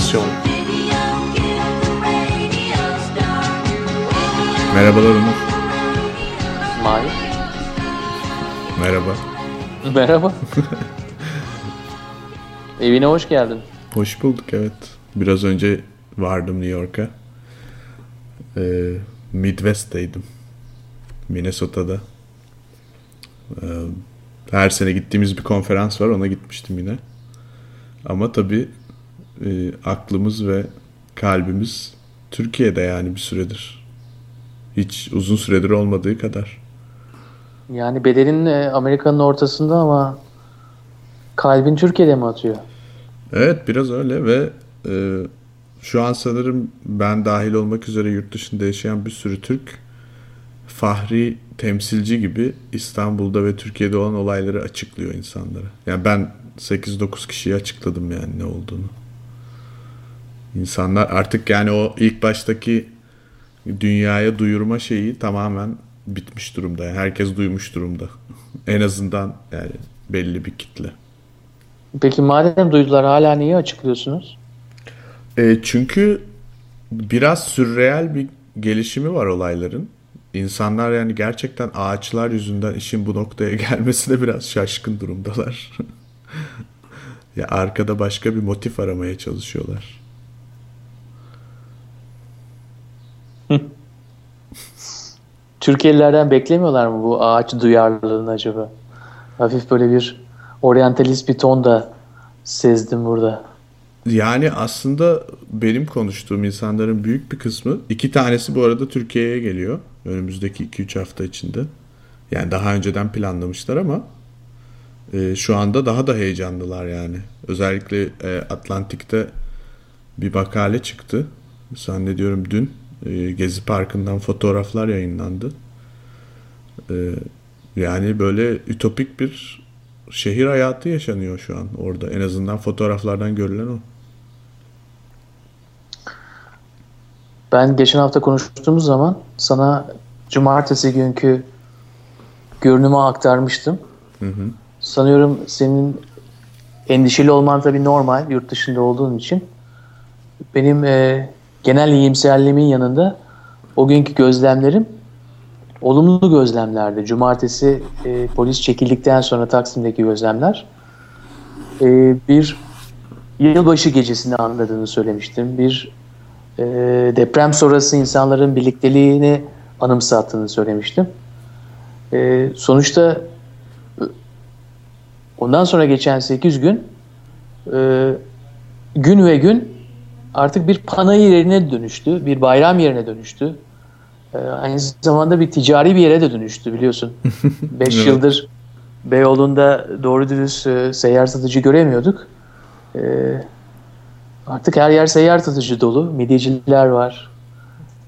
Adaptasyon Merhabalar Onur. Mahir. Merhaba. Merhaba. Evine hoş geldin. Hoş bulduk evet. Biraz önce vardım New York'a. Ee, Midwest'teydim. Minnesota'da. Ee, her sene gittiğimiz bir konferans var ona gitmiştim yine. Ama tabii e, aklımız ve kalbimiz Türkiye'de yani bir süredir. Hiç uzun süredir olmadığı kadar. Yani bedenin e, Amerika'nın ortasında ama kalbin Türkiye'de mi atıyor? Evet biraz öyle ve e, şu an sanırım ben dahil olmak üzere yurt dışında yaşayan bir sürü Türk fahri temsilci gibi İstanbul'da ve Türkiye'de olan olayları açıklıyor insanlara. Yani ben 8-9 kişiye açıkladım yani ne olduğunu. İnsanlar artık yani o ilk baştaki dünyaya duyurma şeyi tamamen bitmiş durumda. Yani herkes duymuş durumda. en azından yani belli bir kitle. Peki madem duydular hala niye açıklıyorsunuz? E, çünkü biraz sürreel bir gelişimi var olayların. İnsanlar yani gerçekten ağaçlar yüzünden işin bu noktaya gelmesine biraz şaşkın durumdalar. ya arkada başka bir motif aramaya çalışıyorlar. Türkiye'lilerden beklemiyorlar mı bu ağaç duyarlılığını acaba? Hafif böyle bir oryantalist bir ton da sezdim burada. Yani aslında benim konuştuğum insanların büyük bir kısmı iki tanesi bu arada Türkiye'ye geliyor önümüzdeki 2-3 hafta içinde. Yani daha önceden planlamışlar ama e, şu anda daha da heyecanlılar yani. Özellikle e, Atlantik'te bir makale çıktı. Zannediyorum dün e, Gezi Parkı'ndan fotoğraflar yayınlandı. E, yani böyle ütopik bir şehir hayatı yaşanıyor şu an orada. En azından fotoğraflardan görülen o. Ben geçen hafta konuştuğumuz zaman sana cumartesi günkü görünümü aktarmıştım. Hı hı. Sanıyorum senin endişeli olman tabii normal yurt dışında olduğun için. Benim e, genel iyimserliğimin yanında o günkü gözlemlerim olumlu gözlemlerdi. Cumartesi e, polis çekildikten sonra Taksim'deki gözlemler. E, bir yılbaşı gecesini anladığını söylemiştim. Bir e, deprem sonrası insanların birlikteliğini anımsattığını söylemiştim. E, sonuçta ondan sonra geçen 8 gün e, gün ve gün artık bir panayır yerine dönüştü. Bir bayram yerine dönüştü. Ee, aynı zamanda bir ticari bir yere de dönüştü biliyorsun. 5 evet. yıldır Beyoğlu'nda doğru dürüst e, seyyar satıcı göremiyorduk. E, artık her yer seyyar satıcı dolu. Midyeciler var.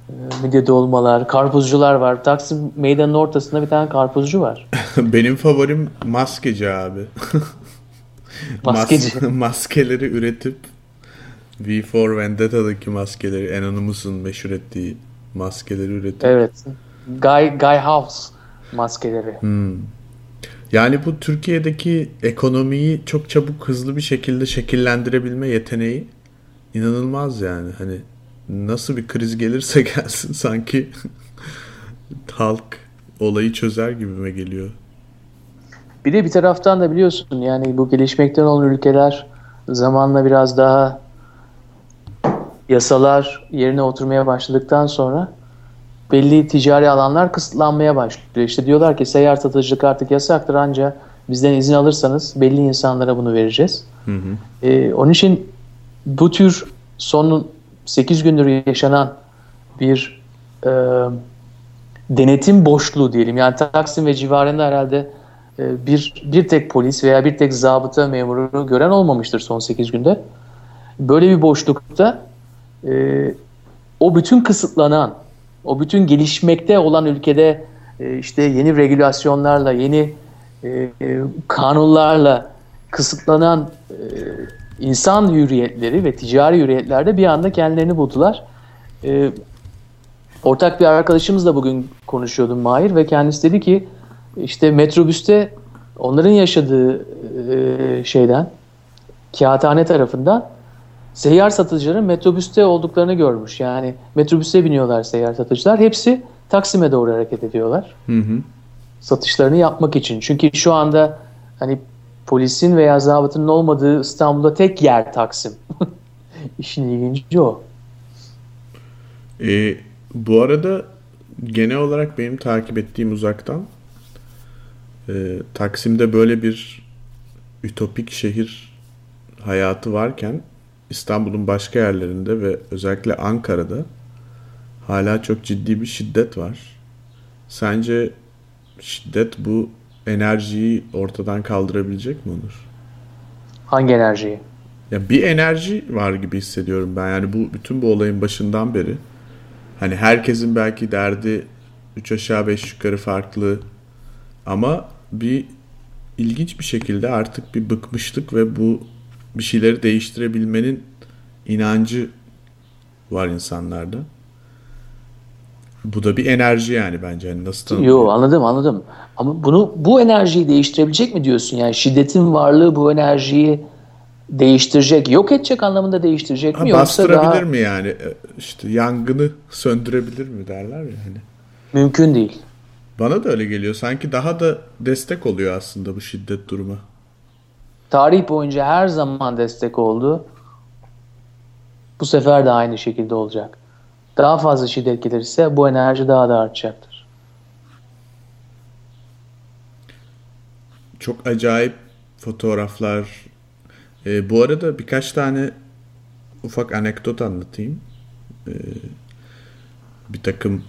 E, midye dolmalar, karpuzcular var. Taksim meydanın ortasında bir tane karpuzcu var. Benim favorim maskeci abi. maskeci. Mas maskeleri üretip V4 Vendetta'daki maskeleri Anonymous'un meşhur ettiği maskeleri üretip. Evet. Guy, Guy House maskeleri. Hmm. Yani bu Türkiye'deki ekonomiyi çok çabuk hızlı bir şekilde şekillendirebilme yeteneği inanılmaz yani. Hani nasıl bir kriz gelirse gelsin sanki halk olayı çözer gibime geliyor. Bir de bir taraftan da biliyorsun yani bu gelişmekten olan ülkeler zamanla biraz daha yasalar yerine oturmaya başladıktan sonra belli ticari alanlar kısıtlanmaya başlıyor. İşte diyorlar ki seyyar satıcılık artık yasaktır ancak bizden izin alırsanız belli insanlara bunu vereceğiz. Hı hı. Ee, onun için bu tür son 8 gündür yaşanan bir e, denetim boşluğu diyelim. Yani Taksim ve civarında herhalde e, bir bir tek polis veya bir tek zabıta memuru gören olmamıştır son 8 günde. Böyle bir boşlukta e, o bütün kısıtlanan, o bütün gelişmekte olan ülkede e, işte yeni regülasyonlarla, yeni e, e, kanunlarla kısıtlanan e, insan hürriyetleri ve ticari hürriyetlerde bir anda kendilerini buldular. E, ortak bir arkadaşımızla bugün konuşuyordum Mahir ve kendisi dedi ki işte metrobüste onların yaşadığı e, şeyden kağıthane tarafından seyyar satıcıların metrobüste olduklarını görmüş. Yani metrobüse biniyorlar seyyar satıcılar. Hepsi Taksim'e doğru hareket ediyorlar. Hı hı. Satışlarını yapmak için. Çünkü şu anda hani polisin veya zabıtının olmadığı İstanbul'da tek yer Taksim. İşin ilginci o. E, bu arada genel olarak benim takip ettiğim uzaktan e, Taksim'de böyle bir ütopik şehir hayatı varken İstanbul'un başka yerlerinde ve özellikle Ankara'da hala çok ciddi bir şiddet var. Sence şiddet bu enerjiyi ortadan kaldırabilecek mi Onur? Hangi enerjiyi? Ya bir enerji var gibi hissediyorum ben. Yani bu bütün bu olayın başından beri hani herkesin belki derdi 3 aşağı 5 yukarı farklı ama bir ilginç bir şekilde artık bir bıkmışlık ve bu bir şeyleri değiştirebilmenin inancı var insanlarda. Bu da bir enerji yani bence. Yani nasıl tanımlıyor? Yo anladım anladım. Ama bunu bu enerjiyi değiştirebilecek mi diyorsun? Yani şiddetin varlığı bu enerjiyi değiştirecek, yok edecek anlamında değiştirecek mi? Ha, bastırabilir daha... mi yani? E, işte yangını söndürebilir mi derler ya hani. Mümkün değil. Bana da öyle geliyor. Sanki daha da destek oluyor aslında bu şiddet durumu. Tarih boyunca her zaman destek oldu. Bu sefer de aynı şekilde olacak. Daha fazla şiddet gelirse bu enerji daha da artacaktır. Çok acayip fotoğraflar. Ee, bu arada birkaç tane ufak anekdot anlatayım. Ee, bir takım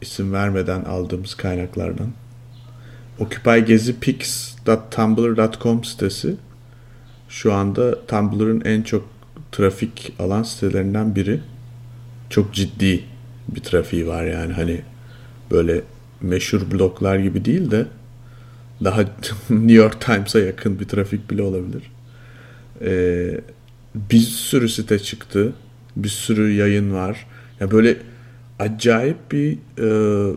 isim vermeden aldığımız kaynaklardan. Occupy Gezi Pics.tumblr.com sitesi şu anda Tumblr'ın en çok trafik alan sitelerinden biri. Çok ciddi bir trafiği var yani hani böyle meşhur bloklar gibi değil de daha New York Times'a yakın bir trafik bile olabilir. Ee, bir sürü site çıktı. Bir sürü yayın var. Ya böyle acayip bir e,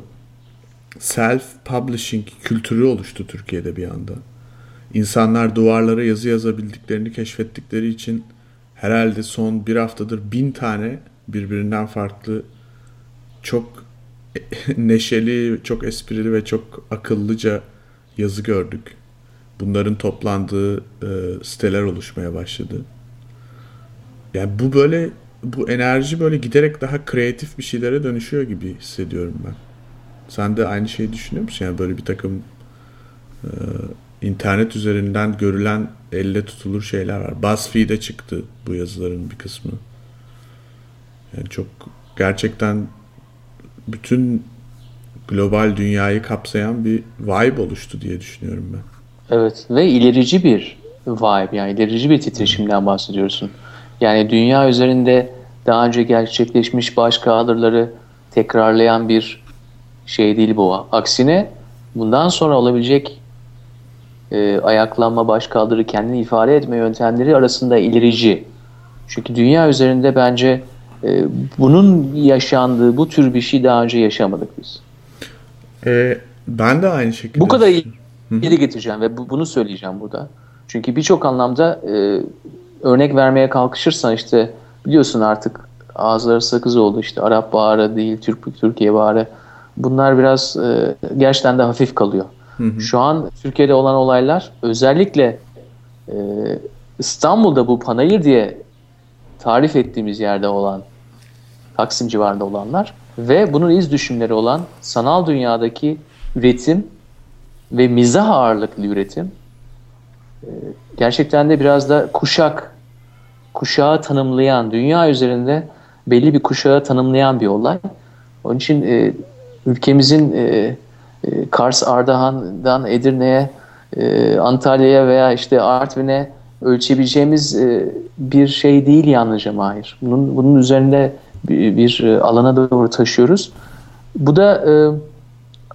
self publishing kültürü oluştu Türkiye'de bir anda. İnsanlar duvarlara yazı yazabildiklerini keşfettikleri için herhalde son bir haftadır bin tane birbirinden farklı çok neşeli, çok esprili ve çok akıllıca yazı gördük. Bunların toplandığı e, siteler oluşmaya başladı. Yani bu böyle bu enerji böyle giderek daha kreatif bir şeylere dönüşüyor gibi hissediyorum ben. Sen de aynı şeyi düşünüyor musun? Yani böyle bir takım e, internet üzerinden görülen elle tutulur şeyler var. BuzzFeed'e çıktı bu yazıların bir kısmı. Yani çok gerçekten bütün global dünyayı kapsayan bir vibe oluştu diye düşünüyorum ben. Evet ve ilerici bir vibe yani ilerici bir titreşimden bahsediyorsun. Yani dünya üzerinde daha önce gerçekleşmiş baş kaldırıları tekrarlayan bir şey değil bu. Aksine bundan sonra olabilecek e, ayaklanma, baş kaldırı, kendini ifade etme yöntemleri arasında ilerici. Çünkü dünya üzerinde bence e, bunun yaşandığı bu tür bir şey daha önce yaşamadık biz. E, ben de aynı şekilde. Bu kadar iyi getireceğim ve bu, bunu söyleyeceğim burada. Çünkü birçok anlamda e, örnek vermeye kalkışırsan işte biliyorsun artık ağızları sakız oldu işte Arap Baharı değil Türk Türkiye Baharı. Bunlar biraz e, gerçekten de hafif kalıyor. Hı. Şu an Türkiye'de olan olaylar özellikle e, İstanbul'da bu Panayır diye tarif ettiğimiz yerde olan Taksim civarında olanlar ve bunun iz düşümleri olan sanal dünyadaki üretim ve mizah ağırlıklı üretim e, gerçekten de biraz da kuşak kuşağı tanımlayan dünya üzerinde belli bir kuşağı tanımlayan bir olay. Onun için e, ülkemizin e, e, Kars, Ardahan'dan Edirne'ye, e, Antalya'ya veya işte Artvin'e ölçebileceğimiz e, bir şey değil yalnızca Mahir. Bunun, bunun üzerinde bir, bir alana doğru taşıyoruz. Bu da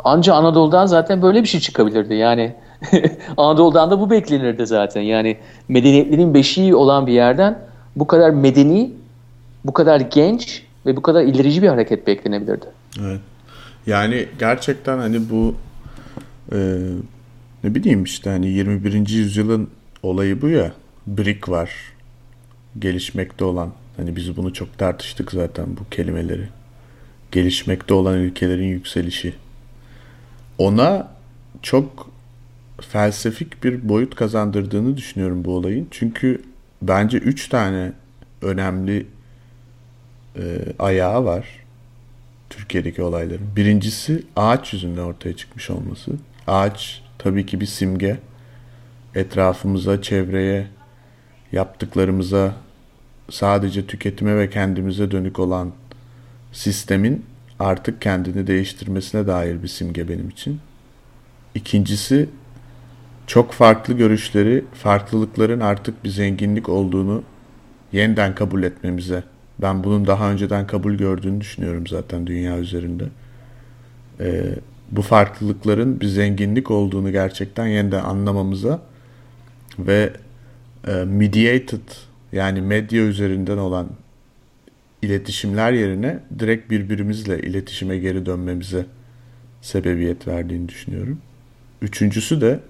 anca Anadolu'dan zaten böyle bir şey çıkabilirdi. Yani Anadolu'dan da bu beklenirdi zaten. Yani medeniyetlerin beşiği olan bir yerden bu kadar medeni, bu kadar genç ve bu kadar ilerici bir hareket beklenebilirdi. Evet. Yani gerçekten hani bu e, ne bileyim işte hani 21. yüzyılın olayı bu ya. Brick var. gelişmekte olan hani biz bunu çok tartıştık zaten bu kelimeleri. Gelişmekte olan ülkelerin yükselişi. Ona çok felsefik bir boyut kazandırdığını düşünüyorum bu olayın. Çünkü bence üç tane önemli e, ayağı var Türkiye'deki olayların. Birincisi ağaç yüzünden ortaya çıkmış olması. Ağaç tabii ki bir simge. Etrafımıza, çevreye, yaptıklarımıza sadece tüketime ve kendimize dönük olan sistemin artık kendini değiştirmesine dair bir simge benim için. İkincisi çok farklı görüşleri, farklılıkların artık bir zenginlik olduğunu yeniden kabul etmemize. Ben bunun daha önceden kabul gördüğünü düşünüyorum zaten dünya üzerinde. Ee, bu farklılıkların bir zenginlik olduğunu gerçekten yeniden anlamamıza ve e, mediated yani medya üzerinden olan iletişimler yerine direkt birbirimizle iletişime geri dönmemize sebebiyet verdiğini düşünüyorum. Üçüncüsü de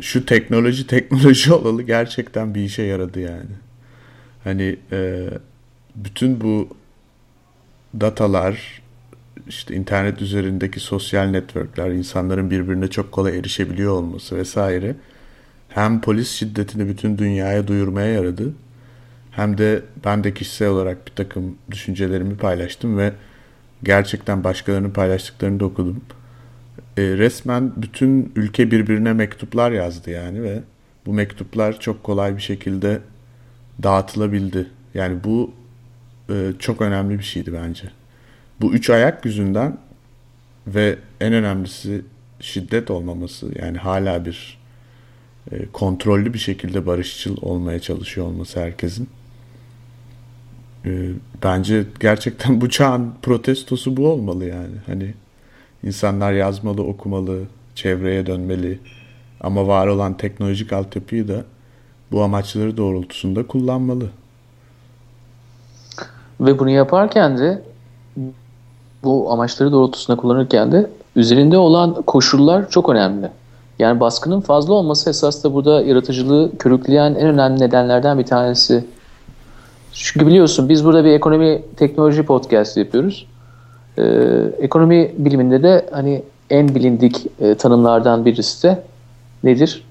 şu teknoloji teknoloji olalı gerçekten bir işe yaradı yani. Hani e, bütün bu datalar işte internet üzerindeki sosyal networkler insanların birbirine çok kolay erişebiliyor olması vesaire hem polis şiddetini bütün dünyaya duyurmaya yaradı hem de ben de kişisel olarak bir takım düşüncelerimi paylaştım ve gerçekten başkalarının paylaştıklarını da okudum. E, resmen bütün ülke birbirine mektuplar yazdı yani ve bu mektuplar çok kolay bir şekilde dağıtılabildi. Yani bu e, çok önemli bir şeydi bence. Bu üç ayak yüzünden ve en önemlisi şiddet olmaması yani hala bir e, kontrollü bir şekilde barışçıl olmaya çalışıyor olması herkesin. E, bence gerçekten bu çağın protestosu bu olmalı yani. Hani insanlar yazmalı, okumalı, çevreye dönmeli ama var olan teknolojik altyapıyı da bu amaçları doğrultusunda kullanmalı. Ve bunu yaparken de bu amaçları doğrultusunda kullanırken de üzerinde olan koşullar çok önemli. Yani baskının fazla olması esas da burada yaratıcılığı körükleyen en önemli nedenlerden bir tanesi. Çünkü biliyorsun biz burada bir ekonomi teknoloji podcast yapıyoruz. Ee, ekonomi biliminde de hani en bilindik e, tanımlardan birisi de nedir?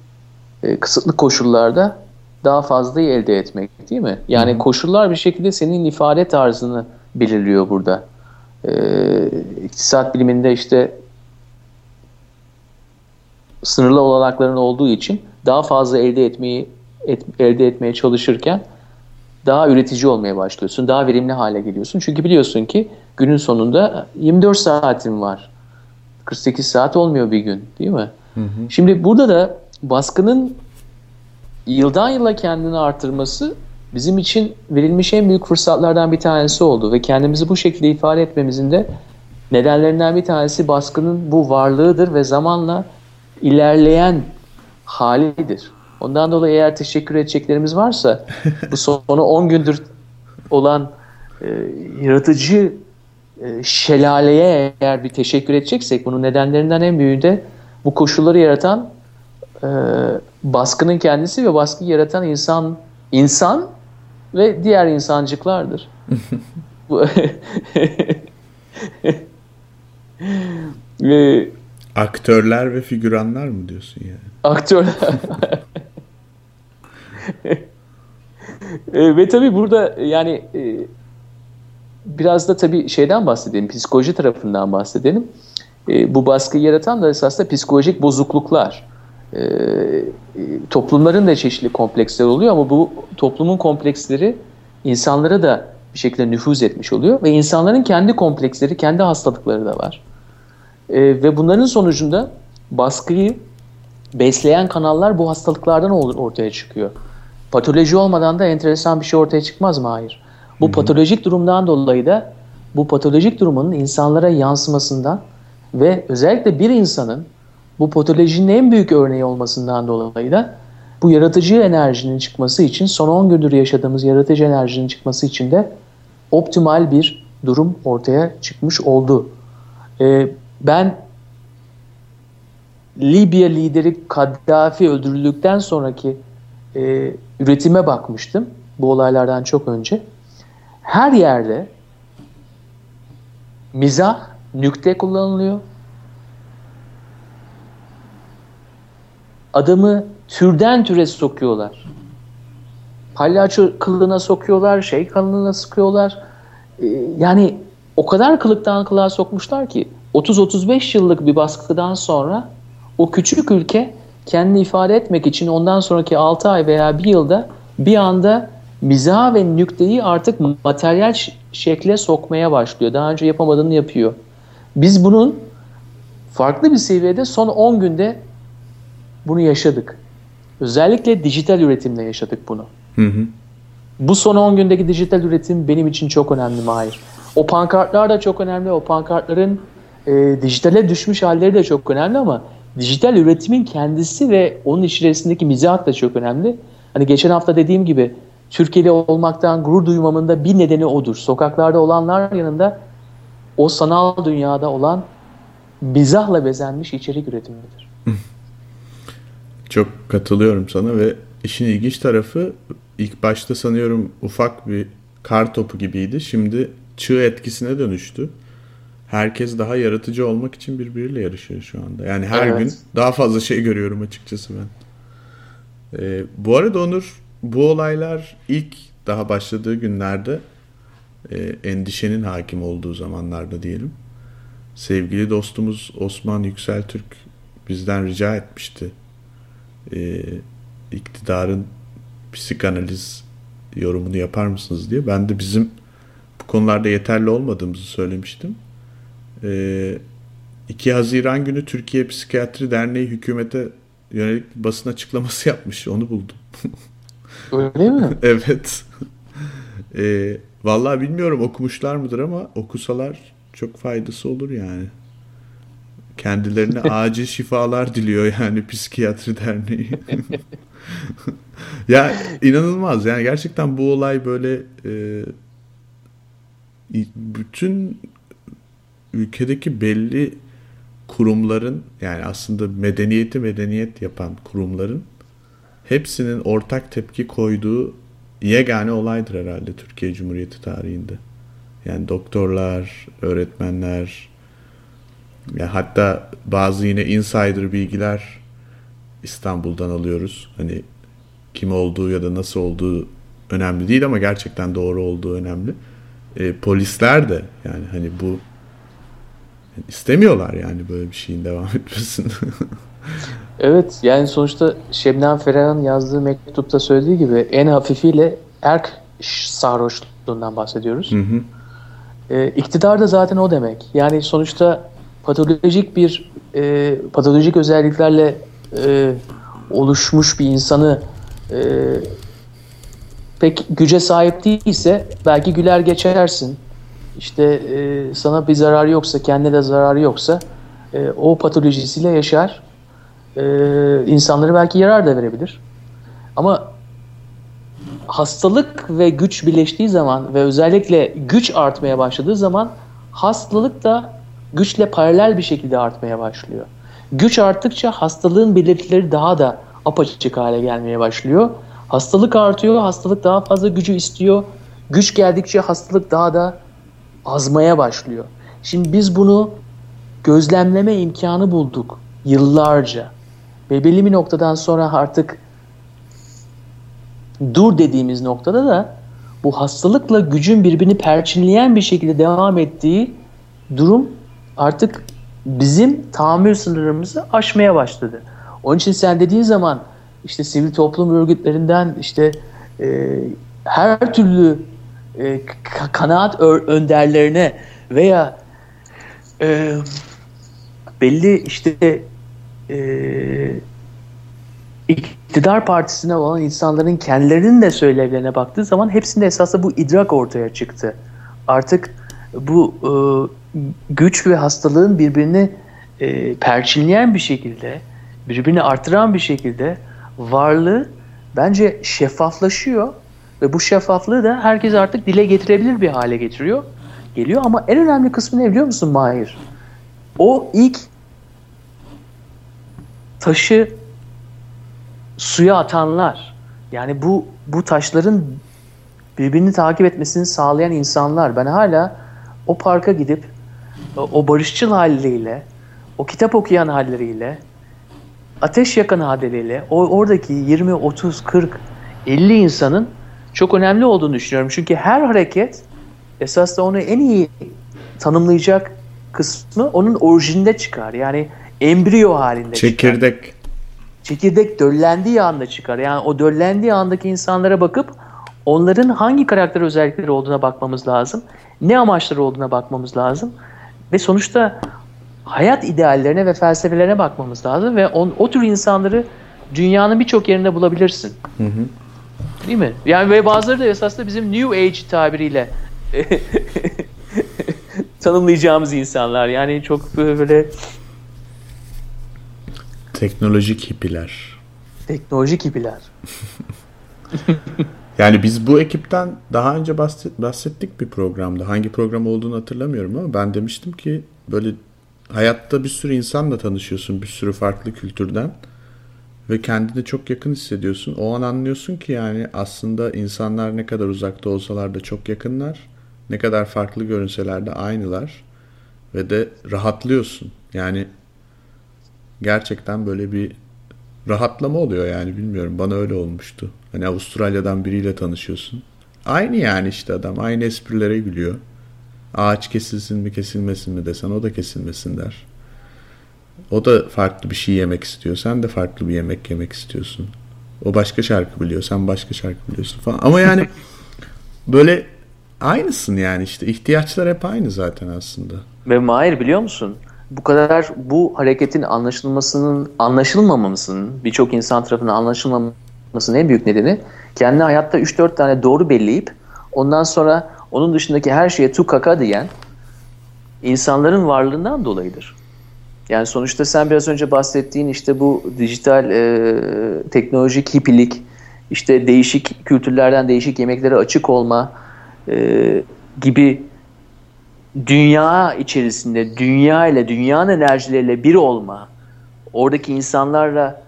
E, kısıtlı koşullarda daha fazlayı elde etmek değil mi? Yani Hı-hı. koşullar bir şekilde senin ifade tarzını belirliyor burada. Ee, iktisat biliminde işte sınırlı olanakların olduğu için daha fazla elde etmeyi et, elde etmeye çalışırken daha üretici olmaya başlıyorsun. Daha verimli hale geliyorsun. Çünkü biliyorsun ki günün sonunda 24 saatin var. 48 saat olmuyor bir gün değil mi? Hı hı. Şimdi burada da baskının yıldan yıla kendini artırması bizim için verilmiş en büyük fırsatlardan bir tanesi oldu ve kendimizi bu şekilde ifade etmemizin de nedenlerinden bir tanesi baskının bu varlığıdır ve zamanla ilerleyen halidir. Ondan dolayı eğer teşekkür edeceklerimiz varsa bu sonu 10 gündür olan e, yaratıcı e, şelaleye eğer bir teşekkür edeceksek bunun nedenlerinden en büyüğü de bu koşulları yaratan e, baskının kendisi ve baskı yaratan insan insan ve diğer insancıklardır. ve Aktörler ve figüranlar mı diyorsun yani? Aktörler. e, ve tabii burada yani e, biraz da tabii şeyden bahsedelim, psikoloji tarafından bahsedelim. E, bu baskıyı yaratan da esasında psikolojik bozukluklar. E, toplumların da çeşitli kompleksler oluyor ama bu toplumun kompleksleri insanlara da bir şekilde nüfuz etmiş oluyor ve insanların kendi kompleksleri, kendi hastalıkları da var. E, ve bunların sonucunda baskıyı besleyen kanallar bu hastalıklardan ortaya çıkıyor. Patoloji olmadan da enteresan bir şey ortaya çıkmaz mı? Hayır. Bu Hı-hı. patolojik durumdan dolayı da bu patolojik durumun insanlara yansımasından ve özellikle bir insanın bu patolojinin en büyük örneği olmasından dolayı da bu yaratıcı enerjinin çıkması için son 10 gündür yaşadığımız yaratıcı enerjinin çıkması için de optimal bir durum ortaya çıkmış oldu. Ee, ben Libya lideri Kaddafi öldürüldükten sonraki e, üretime bakmıştım. bu olaylardan çok önce. Her yerde mizah, nükte kullanılıyor. Adamı türden türe sokuyorlar. Palyaço kılığına sokuyorlar, şey kılığına sıkıyorlar. Ee, yani o kadar kılıktan kılığa sokmuşlar ki 30-35 yıllık bir baskıdan sonra o küçük ülke kendini ifade etmek için ondan sonraki 6 ay veya 1 yılda bir anda mizah ve nükteyi artık materyal şekle sokmaya başlıyor. Daha önce yapamadığını yapıyor. Biz bunun farklı bir seviyede son 10 günde bunu yaşadık. Özellikle dijital üretimle yaşadık bunu. Hı hı. Bu son 10 gündeki dijital üretim benim için çok önemli Mahir. O pankartlar da çok önemli. O pankartların e, dijitale düşmüş halleri de çok önemli ama dijital üretimin kendisi ve onun içerisindeki mizah da çok önemli. Hani geçen hafta dediğim gibi Türkiye'li olmaktan gurur duymamın da bir nedeni odur. Sokaklarda olanlar yanında o sanal dünyada olan mizahla bezenmiş içerik üretimidir. Çok katılıyorum sana ve işin ilginç tarafı ilk başta sanıyorum ufak bir kar topu gibiydi. Şimdi çığ etkisine dönüştü. Herkes daha yaratıcı olmak için birbiriyle yarışıyor şu anda. Yani her evet. gün daha fazla şey görüyorum açıkçası ben. Ee, bu arada Onur bu olaylar ilk daha başladığı günlerde e, endişenin hakim olduğu zamanlarda diyelim. Sevgili dostumuz Osman Yüksel Türk bizden rica etmişti. E, iktidarın psikanaliz yorumunu yapar mısınız diye. Ben de bizim bu konularda yeterli olmadığımızı söylemiştim. E, 2 Haziran günü Türkiye Psikiyatri Derneği hükümete yönelik basın açıklaması yapmış. Onu buldum. Öyle mi? evet. E, vallahi bilmiyorum okumuşlar mıdır ama okusalar çok faydası olur yani. Kendilerine acil şifalar diliyor yani Psikiyatri Derneği. ya inanılmaz yani gerçekten bu olay böyle e, bütün ülkedeki belli kurumların yani aslında medeniyeti medeniyet yapan kurumların hepsinin ortak tepki koyduğu yegane olaydır herhalde Türkiye Cumhuriyeti tarihinde. Yani doktorlar, öğretmenler, ya hatta bazı yine insider bilgiler İstanbul'dan alıyoruz. Hani kim olduğu ya da nasıl olduğu önemli değil ama gerçekten doğru olduğu önemli. E, polisler de yani hani bu istemiyorlar yani böyle bir şeyin devam etmesini. evet yani sonuçta Şebnem Ferah'ın yazdığı mektupta söylediği gibi en hafifiyle erk sarhoşluğundan bahsediyoruz. Hı hı. E, iktidar da zaten o demek. Yani sonuçta patolojik bir e, patolojik özelliklerle e, oluşmuş bir insanı e, pek güce sahip değilse belki güler geçersin. İşte e, sana bir zararı yoksa, kendine de zararı yoksa e, o patolojisiyle yaşar. E, insanları belki yarar da verebilir. Ama hastalık ve güç birleştiği zaman ve özellikle güç artmaya başladığı zaman hastalık da güçle paralel bir şekilde artmaya başlıyor. Güç arttıkça hastalığın belirtileri daha da apaçık hale gelmeye başlıyor. Hastalık artıyor, hastalık daha fazla gücü istiyor. Güç geldikçe hastalık daha da azmaya başlıyor. Şimdi biz bunu gözlemleme imkanı bulduk yıllarca. Ve belli bir noktadan sonra artık dur dediğimiz noktada da bu hastalıkla gücün birbirini perçinleyen bir şekilde devam ettiği durum artık bizim tahammül sınırlarımızı aşmaya başladı. Onun için sen dediğin zaman işte sivil toplum örgütlerinden işte e, her türlü e, kanaat önderlerine veya e, belli işte e, iktidar partisine olan insanların kendilerinin de söylevlerine baktığı zaman hepsinde esasında bu idrak ortaya çıktı. Artık bu e, güç ve hastalığın birbirini e, perçinleyen bir şekilde, birbirini artıran bir şekilde varlığı bence şeffaflaşıyor ve bu şeffaflığı da herkes artık dile getirebilir bir hale getiriyor. Geliyor ama en önemli kısmı ne biliyor musun Mahir? O ilk taşı suya atanlar yani bu bu taşların birbirini takip etmesini sağlayan insanlar. Ben hala o parka gidip o barışçıl halleriyle, o kitap okuyan halleriyle, ateş yakan halleriyle, o oradaki 20, 30, 40, 50 insanın çok önemli olduğunu düşünüyorum. Çünkü her hareket esas da onu en iyi tanımlayacak kısmı onun orijinde çıkar. Yani embriyo halinde Çekirdek. çıkar. Çekirdek döllendiği anda çıkar. Yani o döllendiği andaki insanlara bakıp onların hangi karakter özellikleri olduğuna bakmamız lazım. Ne amaçları olduğuna bakmamız lazım. Ve sonuçta hayat ideallerine ve felsefelerine bakmamız lazım. Ve on, o tür insanları dünyanın birçok yerinde bulabilirsin. Hı hı. Değil mi? Yani ve bazıları da esasında bizim New Age tabiriyle tanımlayacağımız insanlar. Yani çok böyle teknolojik hippiler. Teknolojik hippiler. yani biz bu ekipten daha önce bahset, bahsettik bir programda. Hangi program olduğunu hatırlamıyorum ama ben demiştim ki böyle hayatta bir sürü insanla tanışıyorsun, bir sürü farklı kültürden ve kendini çok yakın hissediyorsun. O an anlıyorsun ki yani aslında insanlar ne kadar uzakta olsalar da çok yakınlar. Ne kadar farklı görünseler de aynılar. Ve de rahatlıyorsun. Yani gerçekten böyle bir rahatlama oluyor yani bilmiyorum. Bana öyle olmuştu. Hani Avustralya'dan biriyle tanışıyorsun. Aynı yani işte adam. Aynı esprilere gülüyor. Ağaç kesilsin mi kesilmesin mi desen o da kesilmesin der. O da farklı bir şey yemek istiyor. Sen de farklı bir yemek yemek istiyorsun. O başka şarkı biliyor. Sen başka şarkı biliyorsun falan. Ama yani böyle aynısın yani işte. ihtiyaçlar hep aynı zaten aslında. Ve Mahir biliyor musun? Bu kadar bu hareketin anlaşılmasının, anlaşılmamasının, birçok insan tarafından anlaşılmamasının en büyük nedeni kendi hayatta 3-4 tane doğru belleyip ondan sonra onun dışındaki her şeye tu kaka diyen insanların varlığından dolayıdır. Yani sonuçta sen biraz önce bahsettiğin işte bu dijital e, teknolojik hippilik, işte değişik kültürlerden değişik yemeklere açık olma e, gibi dünya içerisinde dünya ile dünyanın enerjileriyle bir olma, oradaki insanlarla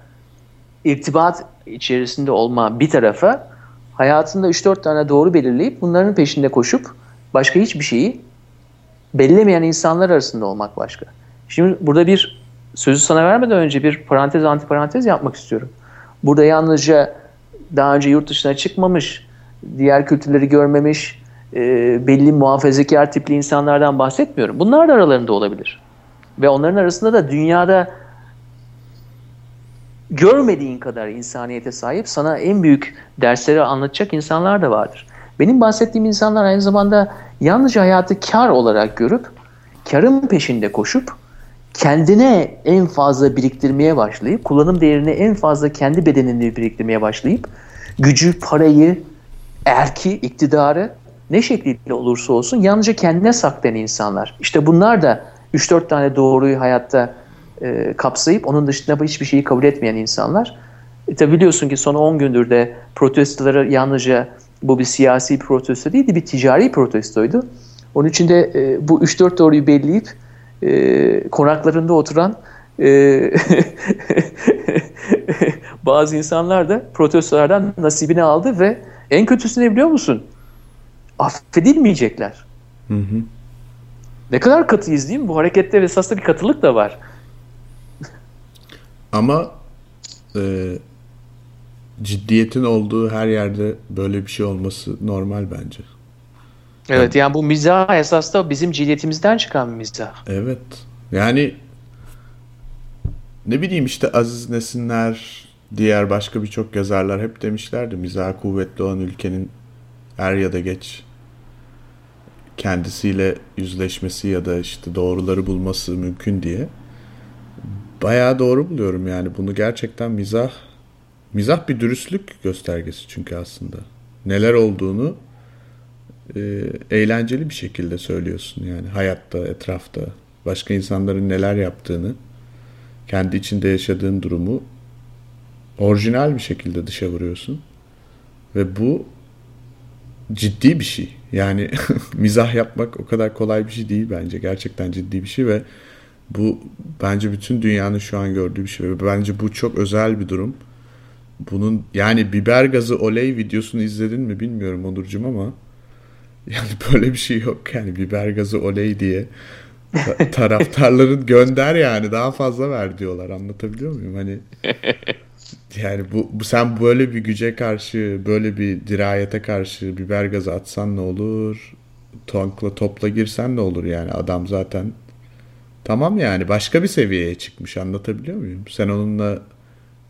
irtibat içerisinde olma bir tarafa hayatında 3-4 tane doğru belirleyip bunların peşinde koşup başka hiçbir şeyi bellemeyen insanlar arasında olmak başka. Şimdi burada bir sözü sana vermeden önce bir parantez antiparantez yapmak istiyorum. Burada yalnızca daha önce yurt dışına çıkmamış, diğer kültürleri görmemiş, e, belli muhafazakar tipli insanlardan bahsetmiyorum. Bunlar da aralarında olabilir. Ve onların arasında da dünyada görmediğin kadar insaniyete sahip sana en büyük dersleri anlatacak insanlar da vardır. Benim bahsettiğim insanlar aynı zamanda yalnızca hayatı kar olarak görüp karın peşinde koşup kendine en fazla biriktirmeye başlayıp kullanım değerini en fazla kendi bedeninde biriktirmeye başlayıp gücü, parayı, erki, iktidarı ne şekliyle olursa olsun yalnızca kendine saklayan insanlar. İşte bunlar da 3-4 tane doğruyu hayatta e, kapsayıp onun dışında hiçbir şeyi kabul etmeyen insanlar. E, tabi biliyorsun ki son 10 gündür de protestoları yalnızca bu bir siyasi protesto değildi, bir ticari protestoydu. Onun için de e, bu 3-4 doğruyu belleyip e, konaklarında oturan e, bazı insanlar da protestolardan nasibini aldı ve en kötüsü ne biliyor musun? Affedilmeyecekler. Hı hı. Ne kadar katıyız değil mi? Bu harekette esasında bir katılık da var. Ama e, ciddiyetin olduğu her yerde böyle bir şey olması normal bence. Evet yani bu mizah esas da bizim cilyetimizden çıkan bir mizah. Evet. Yani ne bileyim işte Aziz Nesinler, diğer başka birçok yazarlar hep demişlerdi mizah kuvvetli olan ülkenin er ya da geç kendisiyle yüzleşmesi ya da işte doğruları bulması mümkün diye. Bayağı doğru buluyorum yani bunu gerçekten mizah mizah bir dürüstlük göstergesi çünkü aslında. Neler olduğunu e, eğlenceli bir şekilde söylüyorsun yani hayatta, etrafta, başka insanların neler yaptığını, kendi içinde yaşadığın durumu orijinal bir şekilde dışa vuruyorsun. Ve bu ciddi bir şey. Yani mizah yapmak o kadar kolay bir şey değil bence. Gerçekten ciddi bir şey ve bu bence bütün dünyanın şu an gördüğü bir şey. Ve bence bu çok özel bir durum. bunun yani biber gazı oley videosunu izledin mi bilmiyorum Onurcuğum ama yani böyle bir şey yok yani biber gazı oley diye taraftarların gönder yani daha fazla ver diyorlar anlatabiliyor muyum hani yani bu, bu sen böyle bir güce karşı böyle bir dirayete karşı biber gazı atsan ne olur tankla topla girsen ne olur yani adam zaten tamam yani başka bir seviyeye çıkmış anlatabiliyor muyum sen onunla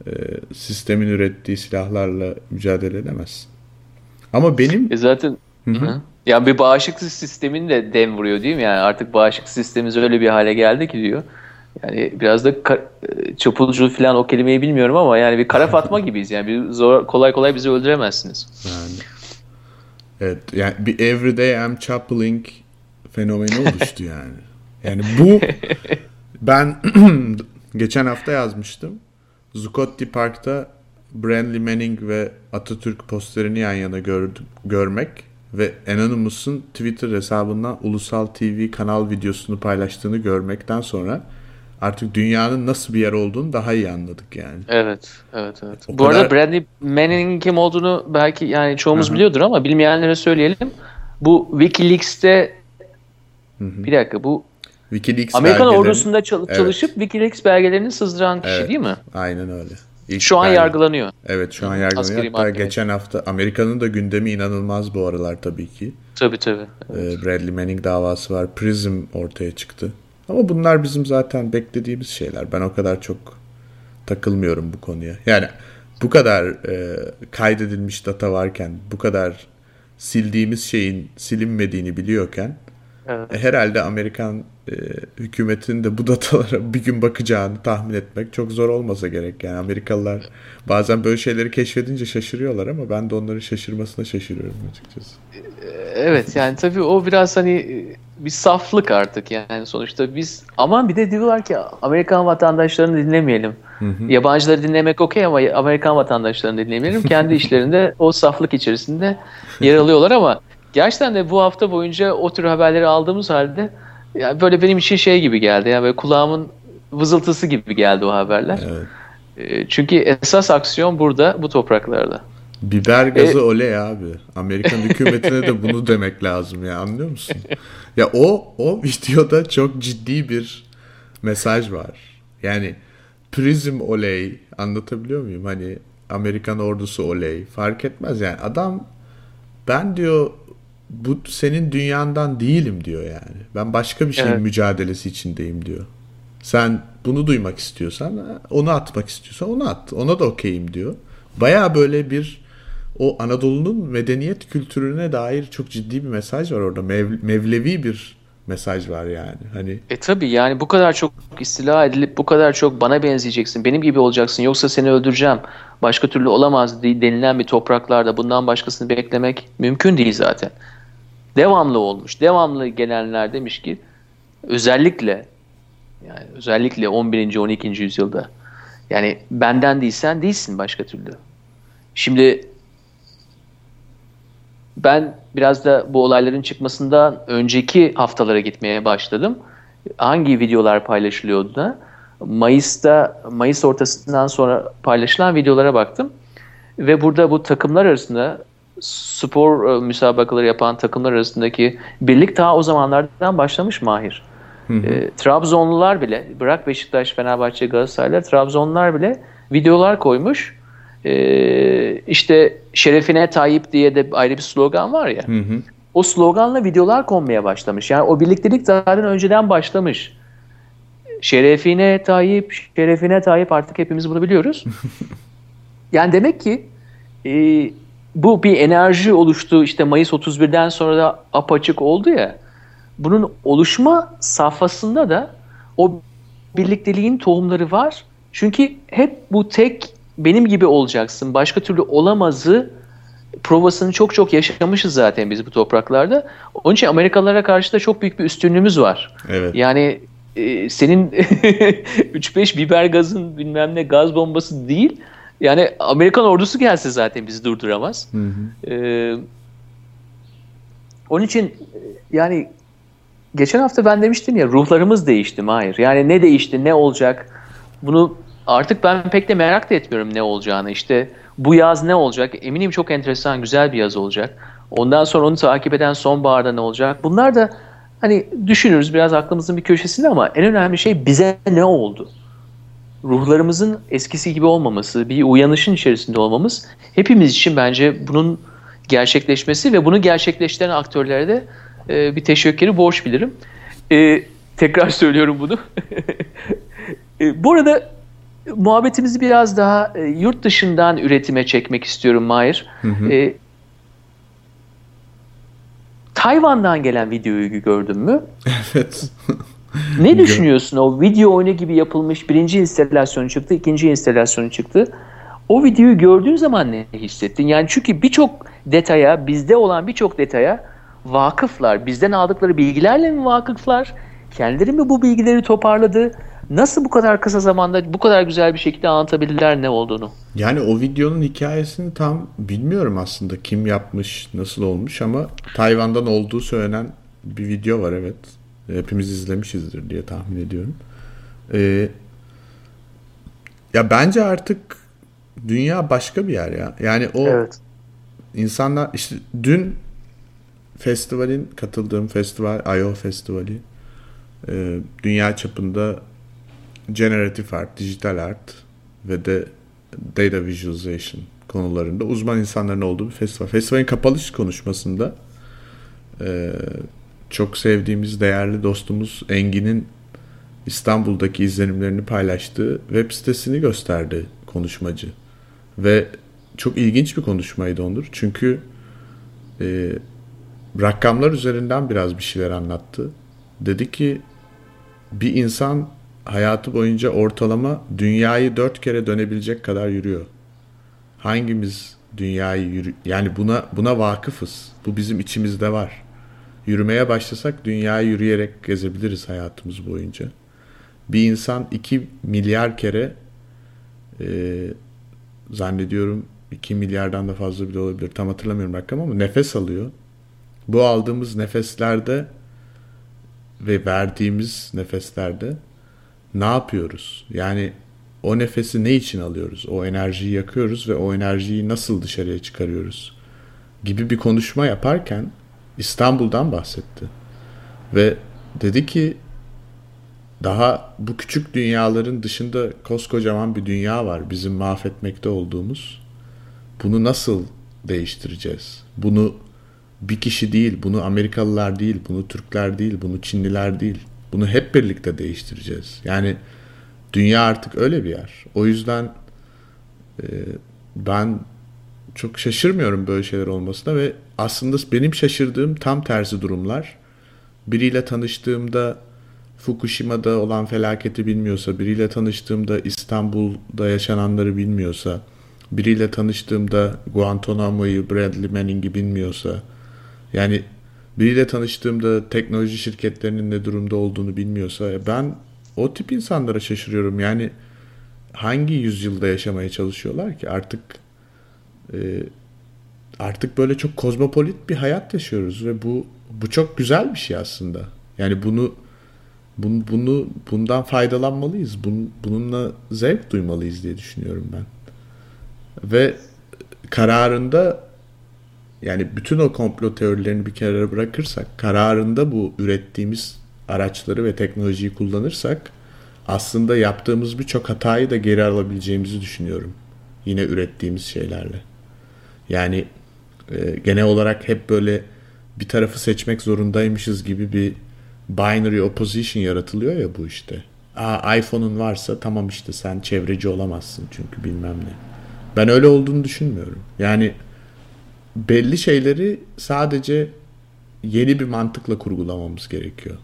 e, sistemin ürettiği silahlarla mücadele edemezsin ama benim e zaten hı hı. Yani bir bağışıklık sistemin de dem vuruyor değil mi? Yani artık bağışıklık sistemimiz öyle bir hale geldi ki diyor. Yani biraz da e, çapulcu falan o kelimeyi bilmiyorum ama yani bir kara fatma gibiyiz. Yani bir zor, kolay kolay bizi öldüremezsiniz. Yani evet yani bir everyday am chapeling fenomeni oluştu yani. Yani bu ben geçen hafta yazmıştım. Zuccotti Park'ta Brandley Manning ve Atatürk posterini yan yana gördüm, görmek ve Anonymous'un Twitter hesabından Ulusal TV kanal videosunu paylaştığını görmekten sonra artık dünyanın nasıl bir yer olduğunu daha iyi anladık yani. Evet, evet, evet. O Bu kadar... arada Bradley Manning'in kim olduğunu belki yani çoğumuz Aha. biliyordur ama bilmeyenlere söyleyelim. Bu WikiLeaks'te Hı-hı. bir dakika bu WikiLeaks Amerikan ordusunda çalış- evet. çalışıp WikiLeaks belgelerini sızdıran kişi evet, değil mi? Aynen öyle. İlk şu an yargılanıyor. Evet şu an yargılanıyor. Hatta geçen hafta Amerika'nın da gündemi inanılmaz bu aralar tabii ki. Tabii tabii. Ee, evet. Bradley Manning davası var. Prism ortaya çıktı. Ama bunlar bizim zaten beklediğimiz şeyler. Ben o kadar çok takılmıyorum bu konuya. Yani bu kadar e, kaydedilmiş data varken, bu kadar sildiğimiz şeyin silinmediğini biliyorken evet. e, herhalde Amerikan e, hükümetin de bu datalara bir gün bakacağını tahmin etmek çok zor olmasa gerek. Yani Amerikalılar bazen böyle şeyleri keşfedince şaşırıyorlar ama ben de onların şaşırmasına şaşırıyorum açıkçası. Evet yani tabii o biraz hani bir saflık artık yani sonuçta biz ama bir de diyorlar ki Amerikan vatandaşlarını dinlemeyelim. Hı hı. Yabancıları dinlemek okey ama Amerikan vatandaşlarını dinlemeyelim. Kendi işlerinde o saflık içerisinde yer alıyorlar ama gerçekten de bu hafta boyunca o tür haberleri aldığımız halde yani böyle benim için şey gibi geldi. Yani böyle kulağımın vızıltısı gibi geldi o haberler. Evet. E, çünkü esas aksiyon burada bu topraklarda. Biber gazı e, oley abi. Amerikan hükümetine de bunu demek lazım ya anlıyor musun? Ya o o videoda çok ciddi bir mesaj var. Yani prizm oley anlatabiliyor muyum? Hani Amerikan ordusu oley fark etmez yani adam ben diyor bu senin dünyandan değilim diyor yani. Ben başka bir şeyin evet. mücadelesi içindeyim diyor. Sen bunu duymak istiyorsan onu atmak istiyorsan onu at. Ona da okeyim diyor. Baya böyle bir o Anadolu'nun medeniyet kültürüne dair çok ciddi bir mesaj var orada. Mev, mevlevi bir mesaj var yani. Hani E tabi yani bu kadar çok istila edilip bu kadar çok bana benzeyeceksin, benim gibi olacaksın yoksa seni öldüreceğim. Başka türlü olamaz denilen bir topraklarda bundan başkasını beklemek mümkün değil zaten devamlı olmuş. Devamlı gelenler demiş ki özellikle yani özellikle 11. 12. yüzyılda yani benden değilsen değilsin başka türlü. Şimdi ben biraz da bu olayların çıkmasından önceki haftalara gitmeye başladım. Hangi videolar paylaşılıyordu da Mayıs'ta Mayıs ortasından sonra paylaşılan videolara baktım. Ve burada bu takımlar arasında spor e, müsabakaları yapan takımlar arasındaki birlik ta o zamanlardan başlamış Mahir. E, Trabzonlular bile, bırak Beşiktaş, Fenerbahçe, Galatasaraylar, Trabzonlular bile videolar koymuş. E, işte şerefine Tayyip diye de ayrı bir slogan var ya. Hı hı. O sloganla videolar konmaya başlamış. Yani o birliktelik zaten önceden başlamış. Şerefine Tayyip, şerefine Tayyip artık hepimiz bunu biliyoruz. yani demek ki e, bu bir enerji oluştu işte Mayıs 31'den sonra da apaçık oldu ya. Bunun oluşma safhasında da o birlikteliğin tohumları var. Çünkü hep bu tek benim gibi olacaksın, başka türlü olamazı provasını çok çok yaşamışız zaten biz bu topraklarda. Onun için Amerikalılara karşı da çok büyük bir üstünlüğümüz var. Evet. Yani e, senin 3-5 biber gazın bilmem ne gaz bombası değil yani Amerikan ordusu gelse zaten bizi durduramaz. Hı hı. Ee, onun için yani geçen hafta ben demiştim ya ruhlarımız değişti Mahir. Yani ne değişti, ne olacak? Bunu artık ben pek de merak da etmiyorum ne olacağını. İşte bu yaz ne olacak? Eminim çok enteresan, güzel bir yaz olacak. Ondan sonra onu takip eden sonbaharda ne olacak? Bunlar da hani düşünürüz biraz aklımızın bir köşesinde ama en önemli şey bize ne oldu? Ruhlarımızın eskisi gibi olmaması, bir uyanışın içerisinde olmamız hepimiz için bence bunun gerçekleşmesi ve bunu gerçekleştiren aktörlere de e, bir teşekkürü borç bilirim. E, tekrar söylüyorum bunu. e, bu arada muhabbetimizi biraz daha e, yurt dışından üretime çekmek istiyorum Mahir. Hı hı. E, Tayvan'dan gelen videoyu gördün mü? Evet. ne düşünüyorsun? O video oyunu gibi yapılmış birinci instalasyonu çıktı, ikinci instalasyonu çıktı. O videoyu gördüğün zaman ne hissettin? Yani çünkü birçok detaya, bizde olan birçok detaya vakıflar. Bizden aldıkları bilgilerle mi vakıflar? Kendileri mi bu bilgileri toparladı? Nasıl bu kadar kısa zamanda bu kadar güzel bir şekilde anlatabilirler ne olduğunu? Yani o videonun hikayesini tam bilmiyorum aslında kim yapmış, nasıl olmuş ama Tayvan'dan olduğu söylenen bir video var evet. Hepimiz izlemişizdir diye tahmin ediyorum. Ee, ya bence artık dünya başka bir yer ya. Yani o evet. insanlar işte dün festivalin katıldığım festival I.O. Festivali e, dünya çapında generative art, dijital art ve de data visualization konularında uzman insanların olduğu bir festival. Festivalin kapanış konuşmasında e, çok sevdiğimiz değerli dostumuz Engin'in İstanbul'daki izlenimlerini paylaştığı web sitesini gösterdi konuşmacı. Ve çok ilginç bir konuşmaydı Onur. Çünkü e, rakamlar üzerinden biraz bir şeyler anlattı. Dedi ki bir insan hayatı boyunca ortalama dünyayı dört kere dönebilecek kadar yürüyor. Hangimiz dünyayı yürü yani buna buna vakıfız. Bu bizim içimizde var. Yürümeye başlasak dünyayı yürüyerek gezebiliriz hayatımız boyunca. Bir insan iki milyar kere e, zannediyorum 2 milyardan da fazla bile olabilir. Tam hatırlamıyorum rakam ama nefes alıyor. Bu aldığımız nefeslerde ve verdiğimiz nefeslerde ne yapıyoruz? Yani o nefesi ne için alıyoruz? O enerjiyi yakıyoruz ve o enerjiyi nasıl dışarıya çıkarıyoruz? Gibi bir konuşma yaparken İstanbul'dan bahsetti. Ve dedi ki daha bu küçük dünyaların dışında koskocaman bir dünya var bizim mahvetmekte olduğumuz. Bunu nasıl değiştireceğiz? Bunu bir kişi değil, bunu Amerikalılar değil, bunu Türkler değil, bunu Çinliler değil. Bunu hep birlikte değiştireceğiz. Yani dünya artık öyle bir yer. O yüzden e, ben çok şaşırmıyorum böyle şeyler olmasına ve aslında benim şaşırdığım tam tersi durumlar. Biriyle tanıştığımda Fukushima'da olan felaketi bilmiyorsa, biriyle tanıştığımda İstanbul'da yaşananları bilmiyorsa, biriyle tanıştığımda Guantanamo'yu, Bradley Manning'i bilmiyorsa, yani biriyle tanıştığımda teknoloji şirketlerinin ne durumda olduğunu bilmiyorsa ben o tip insanlara şaşırıyorum. Yani hangi yüzyılda yaşamaya çalışıyorlar ki artık e, artık böyle çok kozmopolit bir hayat yaşıyoruz ve bu bu çok güzel bir şey aslında. Yani bunu bunu, bunu bundan faydalanmalıyız. Bun, bununla zevk duymalıyız diye düşünüyorum ben. Ve kararında yani bütün o komplo teorilerini bir kenara bırakırsak kararında bu ürettiğimiz araçları ve teknolojiyi kullanırsak aslında yaptığımız birçok hatayı da geri alabileceğimizi düşünüyorum. Yine ürettiğimiz şeylerle. Yani e, genel olarak hep böyle bir tarafı seçmek zorundaymışız gibi bir binary opposition yaratılıyor ya bu işte. Aa iPhone'un varsa tamam işte sen çevreci olamazsın çünkü bilmem ne. Ben öyle olduğunu düşünmüyorum. Yani belli şeyleri sadece yeni bir mantıkla kurgulamamız gerekiyor.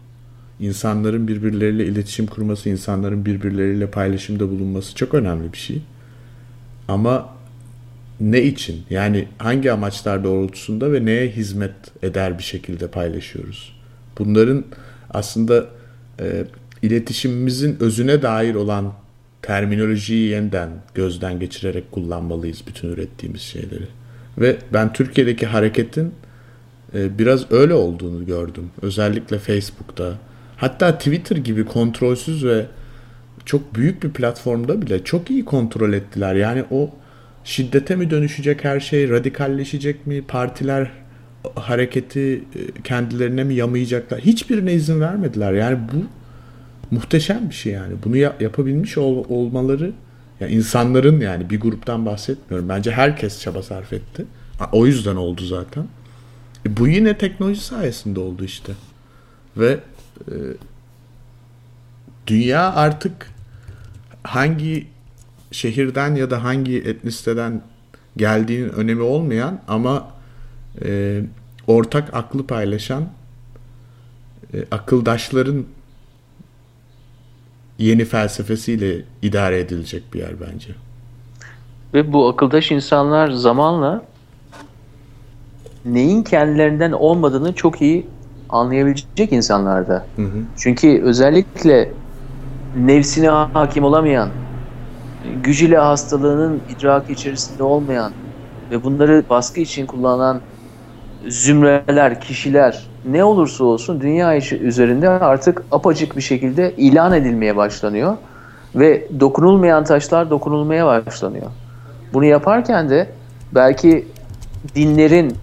İnsanların birbirleriyle iletişim kurması, insanların birbirleriyle paylaşımda bulunması çok önemli bir şey. Ama ne için? Yani hangi amaçlar doğrultusunda ve neye hizmet eder bir şekilde paylaşıyoruz? Bunların aslında e, iletişimimizin özüne dair olan terminolojiyi yeniden gözden geçirerek kullanmalıyız bütün ürettiğimiz şeyleri. Ve ben Türkiye'deki hareketin e, biraz öyle olduğunu gördüm. Özellikle Facebook'ta. Hatta Twitter gibi kontrolsüz ve çok büyük bir platformda bile çok iyi kontrol ettiler. Yani o şiddete mi dönüşecek her şey, radikalleşecek mi, partiler hareketi e, kendilerine mi yamayacaklar? Hiçbirine izin vermediler. Yani bu muhteşem bir şey yani. Bunu ya- yapabilmiş ol- olmaları yani insanların yani bir gruptan bahsetmiyorum. Bence herkes çaba sarf etti. O yüzden oldu zaten. E bu yine teknoloji sayesinde oldu işte. Ve e, dünya artık hangi şehirden ya da hangi etnisiteden geldiğinin önemi olmayan ama e, ortak aklı paylaşan e, akıldaşların yeni felsefesiyle idare edilecek bir yer bence. Ve bu akıldaş insanlar zamanla neyin kendilerinden olmadığını çok iyi anlayabilecek insanlarda. Hı hı. Çünkü özellikle nefsine hakim olamayan, gücüyle hastalığının idraki içerisinde olmayan ve bunları baskı için kullanan zümreler, kişiler ne olursa olsun dünya üzerinde artık apacık bir şekilde ilan edilmeye başlanıyor ve dokunulmayan taşlar dokunulmaya başlanıyor. Bunu yaparken de belki dinlerin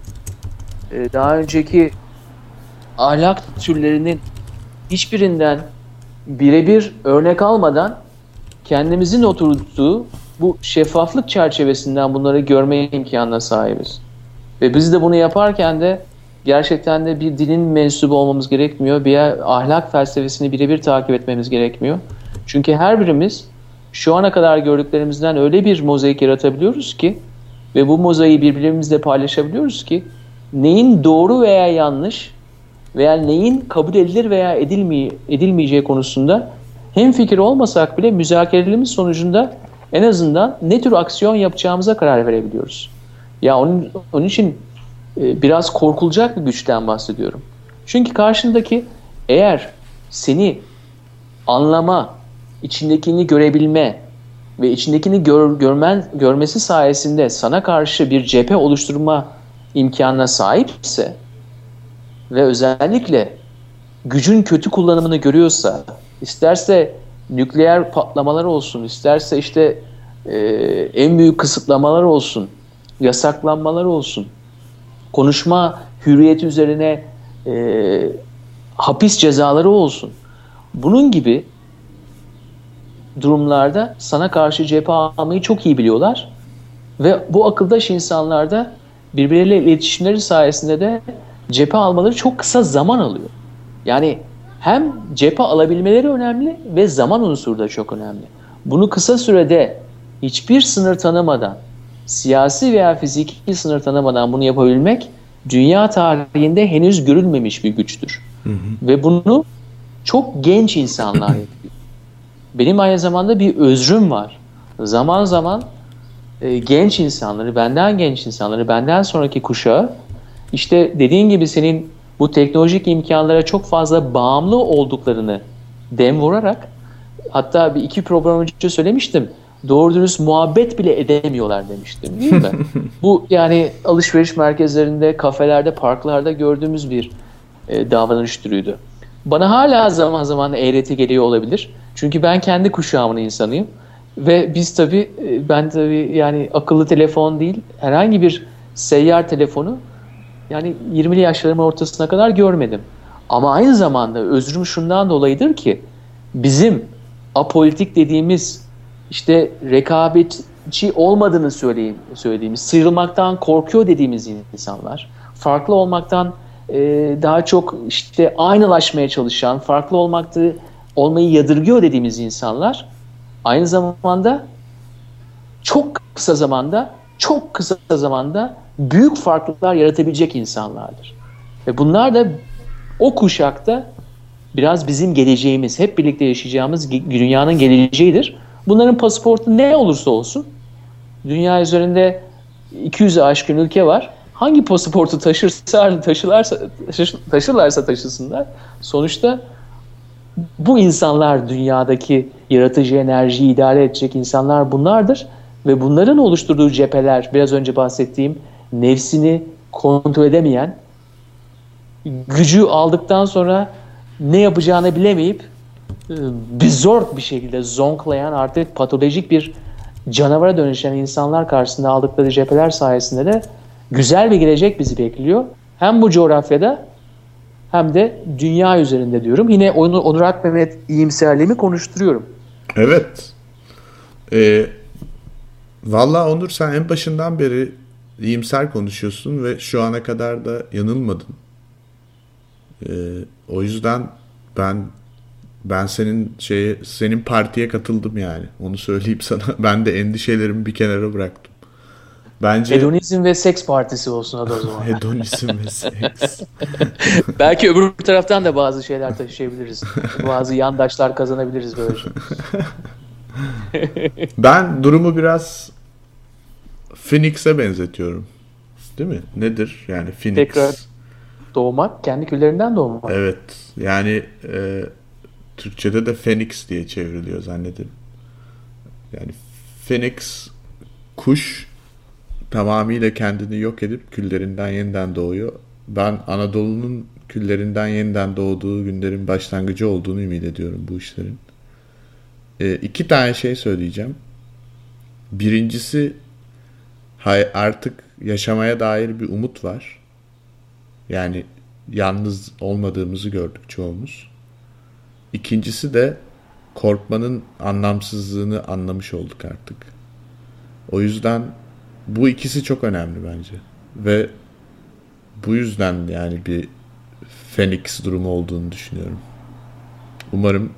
e, daha önceki ahlak türlerinin hiçbirinden birebir örnek almadan kendimizin oturttuğu bu şeffaflık çerçevesinden bunları görme imkanına sahibiz. Ve biz de bunu yaparken de gerçekten de bir dinin mensubu olmamız gerekmiyor. Bir ahlak felsefesini birebir takip etmemiz gerekmiyor. Çünkü her birimiz şu ana kadar gördüklerimizden öyle bir mozaik yaratabiliyoruz ki ve bu mozaiği birbirimizle paylaşabiliyoruz ki neyin doğru veya yanlış veya neyin kabul edilir veya edilmeye, edilmeyeceği konusunda hem fikir olmasak bile müzakerelerimiz sonucunda en azından ne tür aksiyon yapacağımıza karar verebiliyoruz. Ya onun, onun için e, biraz korkulacak bir güçten bahsediyorum. Çünkü karşındaki eğer seni anlama, içindekini görebilme ve içindekini gör, görmen, görmesi sayesinde sana karşı bir cephe oluşturma imkanına sahipse ve özellikle gücün kötü kullanımını görüyorsa, isterse nükleer patlamalar olsun, isterse işte e, en büyük kısıtlamalar olsun, yasaklanmalar olsun, konuşma hürriyeti üzerine e, hapis cezaları olsun. Bunun gibi durumlarda sana karşı cephe almayı çok iyi biliyorlar. Ve bu akıldaş insanlarda birbirleriyle iletişimleri sayesinde de cephe almaları çok kısa zaman alıyor. Yani hem cephe alabilmeleri önemli ve zaman unsuru da çok önemli. Bunu kısa sürede hiçbir sınır tanımadan, siyasi veya fiziki sınır tanımadan bunu yapabilmek dünya tarihinde henüz görülmemiş bir güçtür. Hı hı. Ve bunu çok genç insanlar yapıyor. Benim aynı zamanda bir özrüm var. Zaman zaman e, genç insanları, benden genç insanları, benden sonraki kuşağı işte dediğin gibi senin bu teknolojik imkanlara çok fazla bağımlı olduklarını dem vurarak hatta bir iki program önce söylemiştim. Doğru dürüst muhabbet bile edemiyorlar demiştim değil mi? bu yani alışveriş merkezlerinde, kafelerde, parklarda gördüğümüz bir e, davranış türüydü. Bana hala zaman zaman eğreti geliyor olabilir. Çünkü ben kendi kuşağımın insanıyım. Ve biz tabii, e, ben tabii yani akıllı telefon değil, herhangi bir seyyar telefonu yani 20'li yaşlarımın ortasına kadar görmedim. Ama aynı zamanda özrüm şundan dolayıdır ki bizim apolitik dediğimiz işte rekabetçi olmadığını söyleyeyim, söylediğimiz, sıyrılmaktan korkuyor dediğimiz insanlar, farklı olmaktan e, daha çok işte aynılaşmaya çalışan, farklı olmakta olmayı yadırgıyor dediğimiz insanlar aynı zamanda çok kısa zamanda çok kısa zamanda büyük farklılıklar yaratabilecek insanlardır. Ve bunlar da o kuşakta biraz bizim geleceğimiz, hep birlikte yaşayacağımız dünyanın geleceğidir. Bunların pasaportu ne olursa olsun, dünya üzerinde 200'e aşkın ülke var. Hangi pasaportu taşırsa, taşılarsa, taşırlarsa taşısınlar. Sonuçta bu insanlar dünyadaki yaratıcı enerjiyi idare edecek insanlar bunlardır. Ve bunların oluşturduğu cepheler, biraz önce bahsettiğim nefsini kontrol edemeyen, gücü aldıktan sonra ne yapacağını bilemeyip bizort bir şekilde zonklayan artık patolojik bir canavara dönüşen insanlar karşısında aldıkları cepheler sayesinde de güzel bir gelecek bizi bekliyor. Hem bu coğrafyada hem de dünya üzerinde diyorum. Yine Onur, Akmehmet iyimserliğimi konuşturuyorum. Evet. Ee, Valla Onur sen en başından beri iyimser konuşuyorsun ve şu ana kadar da yanılmadın. Ee, o yüzden ben ben senin şeye senin partiye katıldım yani. Onu söyleyeyim sana. Ben de endişelerimi bir kenara bıraktım. Bence Hedonizm ve seks partisi olsun adı o zaman. Hedonizm ve seks. Belki öbür taraftan da bazı şeyler taşıyabiliriz. bazı yandaşlar kazanabiliriz böylece. ben durumu biraz Phoenix'e benzetiyorum. Değil mi? Nedir yani Phoenix? Tekrar doğmak, kendi küllerinden doğmak. Evet. Yani e, Türkçe'de de Phoenix diye çevriliyor zannederim. Yani Phoenix kuş tamamıyla kendini yok edip küllerinden yeniden doğuyor. Ben Anadolu'nun küllerinden yeniden doğduğu günlerin başlangıcı olduğunu ümit ediyorum bu işlerin. E, iki tane şey söyleyeceğim. Birincisi artık yaşamaya dair bir umut var. Yani yalnız olmadığımızı gördük çoğumuz. İkincisi de korkmanın anlamsızlığını anlamış olduk artık. O yüzden bu ikisi çok önemli bence. Ve bu yüzden yani bir Phoenix durumu olduğunu düşünüyorum. Umarım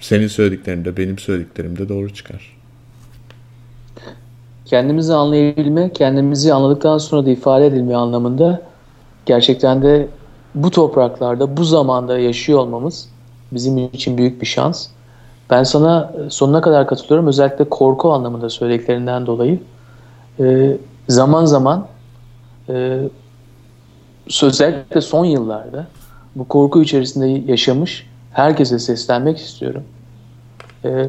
senin söylediklerin de benim söylediklerim de doğru çıkar. Kendimizi anlayabilme, kendimizi anladıktan sonra da ifade edilme anlamında gerçekten de bu topraklarda, bu zamanda yaşıyor olmamız bizim için büyük bir şans. Ben sana sonuna kadar katılıyorum. Özellikle korku anlamında söylediklerinden dolayı. Ee, zaman zaman e, özellikle son yıllarda bu korku içerisinde yaşamış herkese seslenmek istiyorum. Ee,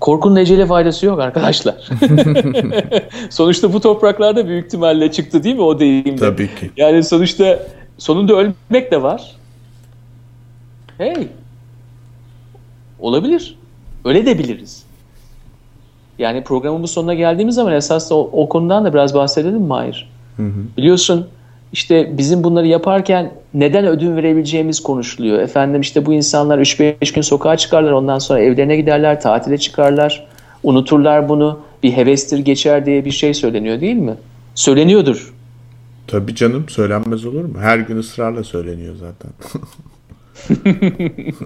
korkunun ecele faydası yok arkadaşlar. sonuçta bu topraklarda büyük ihtimalle çıktı değil mi o deyimde? Tabii ki. Yani sonuçta sonunda ölmek de var. Hey. Olabilir. Öyle de biliriz. Yani programın bu sonuna geldiğimiz zaman esas o, o konudan da biraz bahsedelim mi Mahir? Hı hı. Biliyorsun işte bizim bunları yaparken neden ödün verebileceğimiz konuşuluyor. Efendim işte bu insanlar 3-5 gün sokağa çıkarlar ondan sonra evlerine giderler, tatile çıkarlar, unuturlar bunu. Bir hevestir geçer diye bir şey söyleniyor değil mi? Söyleniyordur. Tabii canım söylenmez olur mu? Her gün ısrarla söyleniyor zaten.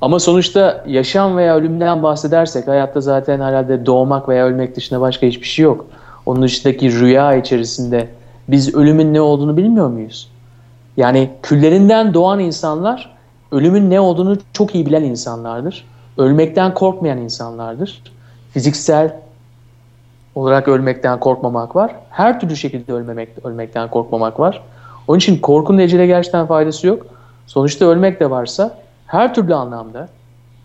Ama sonuçta yaşam veya ölümden bahsedersek hayatta zaten herhalde doğmak veya ölmek dışında başka hiçbir şey yok. Onun dışındaki rüya içerisinde biz ölümün ne olduğunu bilmiyor muyuz? Yani küllerinden doğan insanlar ölümün ne olduğunu çok iyi bilen insanlardır. Ölmekten korkmayan insanlardır. Fiziksel olarak ölmekten korkmamak var. Her türlü şekilde ölmemek, ölmekten korkmamak var. Onun için korkunun ecele gerçekten faydası yok. Sonuçta ölmek de varsa her türlü anlamda,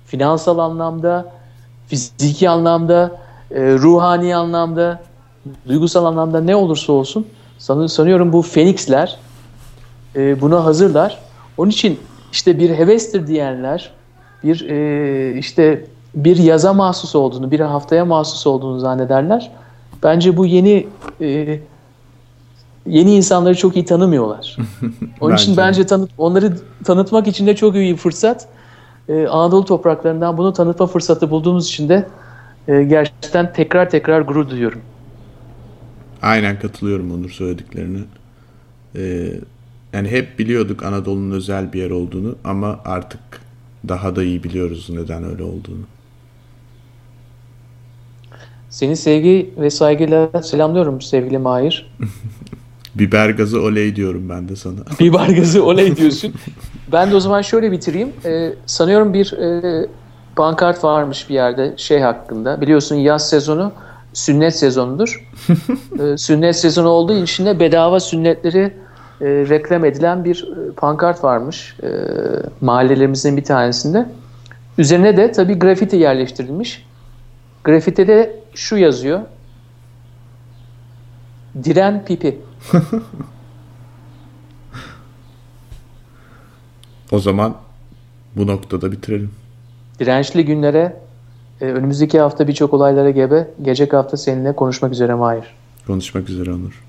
finansal anlamda, fiziki anlamda, e, ruhani anlamda, duygusal anlamda ne olursa olsun sanıyorum bu Fenixler e, buna hazırlar. Onun için işte bir hevestir diyenler, bir e, işte bir yaza mahsus olduğunu, bir haftaya mahsus olduğunu zannederler. Bence bu yeni e, yeni insanları çok iyi tanımıyorlar. Onun bence. için bence tanıt, onları tanıtmak için de çok iyi bir fırsat. Ee, Anadolu topraklarından bunu tanıtma fırsatı bulduğumuz için de e, gerçekten tekrar tekrar gurur duyuyorum. Aynen katılıyorum Onur söylediklerine. Ee, yani hep biliyorduk Anadolu'nun özel bir yer olduğunu ama artık daha da iyi biliyoruz neden öyle olduğunu. Seni sevgi ve saygıyla selamlıyorum sevgili Mahir. Biber gazı oley diyorum ben de sana. Biber gazı oley diyorsun. ben de o zaman şöyle bitireyim. Ee, sanıyorum bir e, pankart varmış bir yerde şey hakkında. Biliyorsun yaz sezonu sünnet sezonudur. ee, sünnet sezonu olduğu için de bedava sünnetleri e, reklam edilen bir e, pankart varmış e, mahallelerimizin bir tanesinde. Üzerine de tabii grafiti yerleştirilmiş. Grafitide şu yazıyor. Diren pipi. O zaman bu noktada bitirelim. Dirençli günlere e, önümüzdeki hafta birçok olaylara gebe. Gelecek hafta seninle konuşmak üzere Mahir. Konuşmak üzere Onur.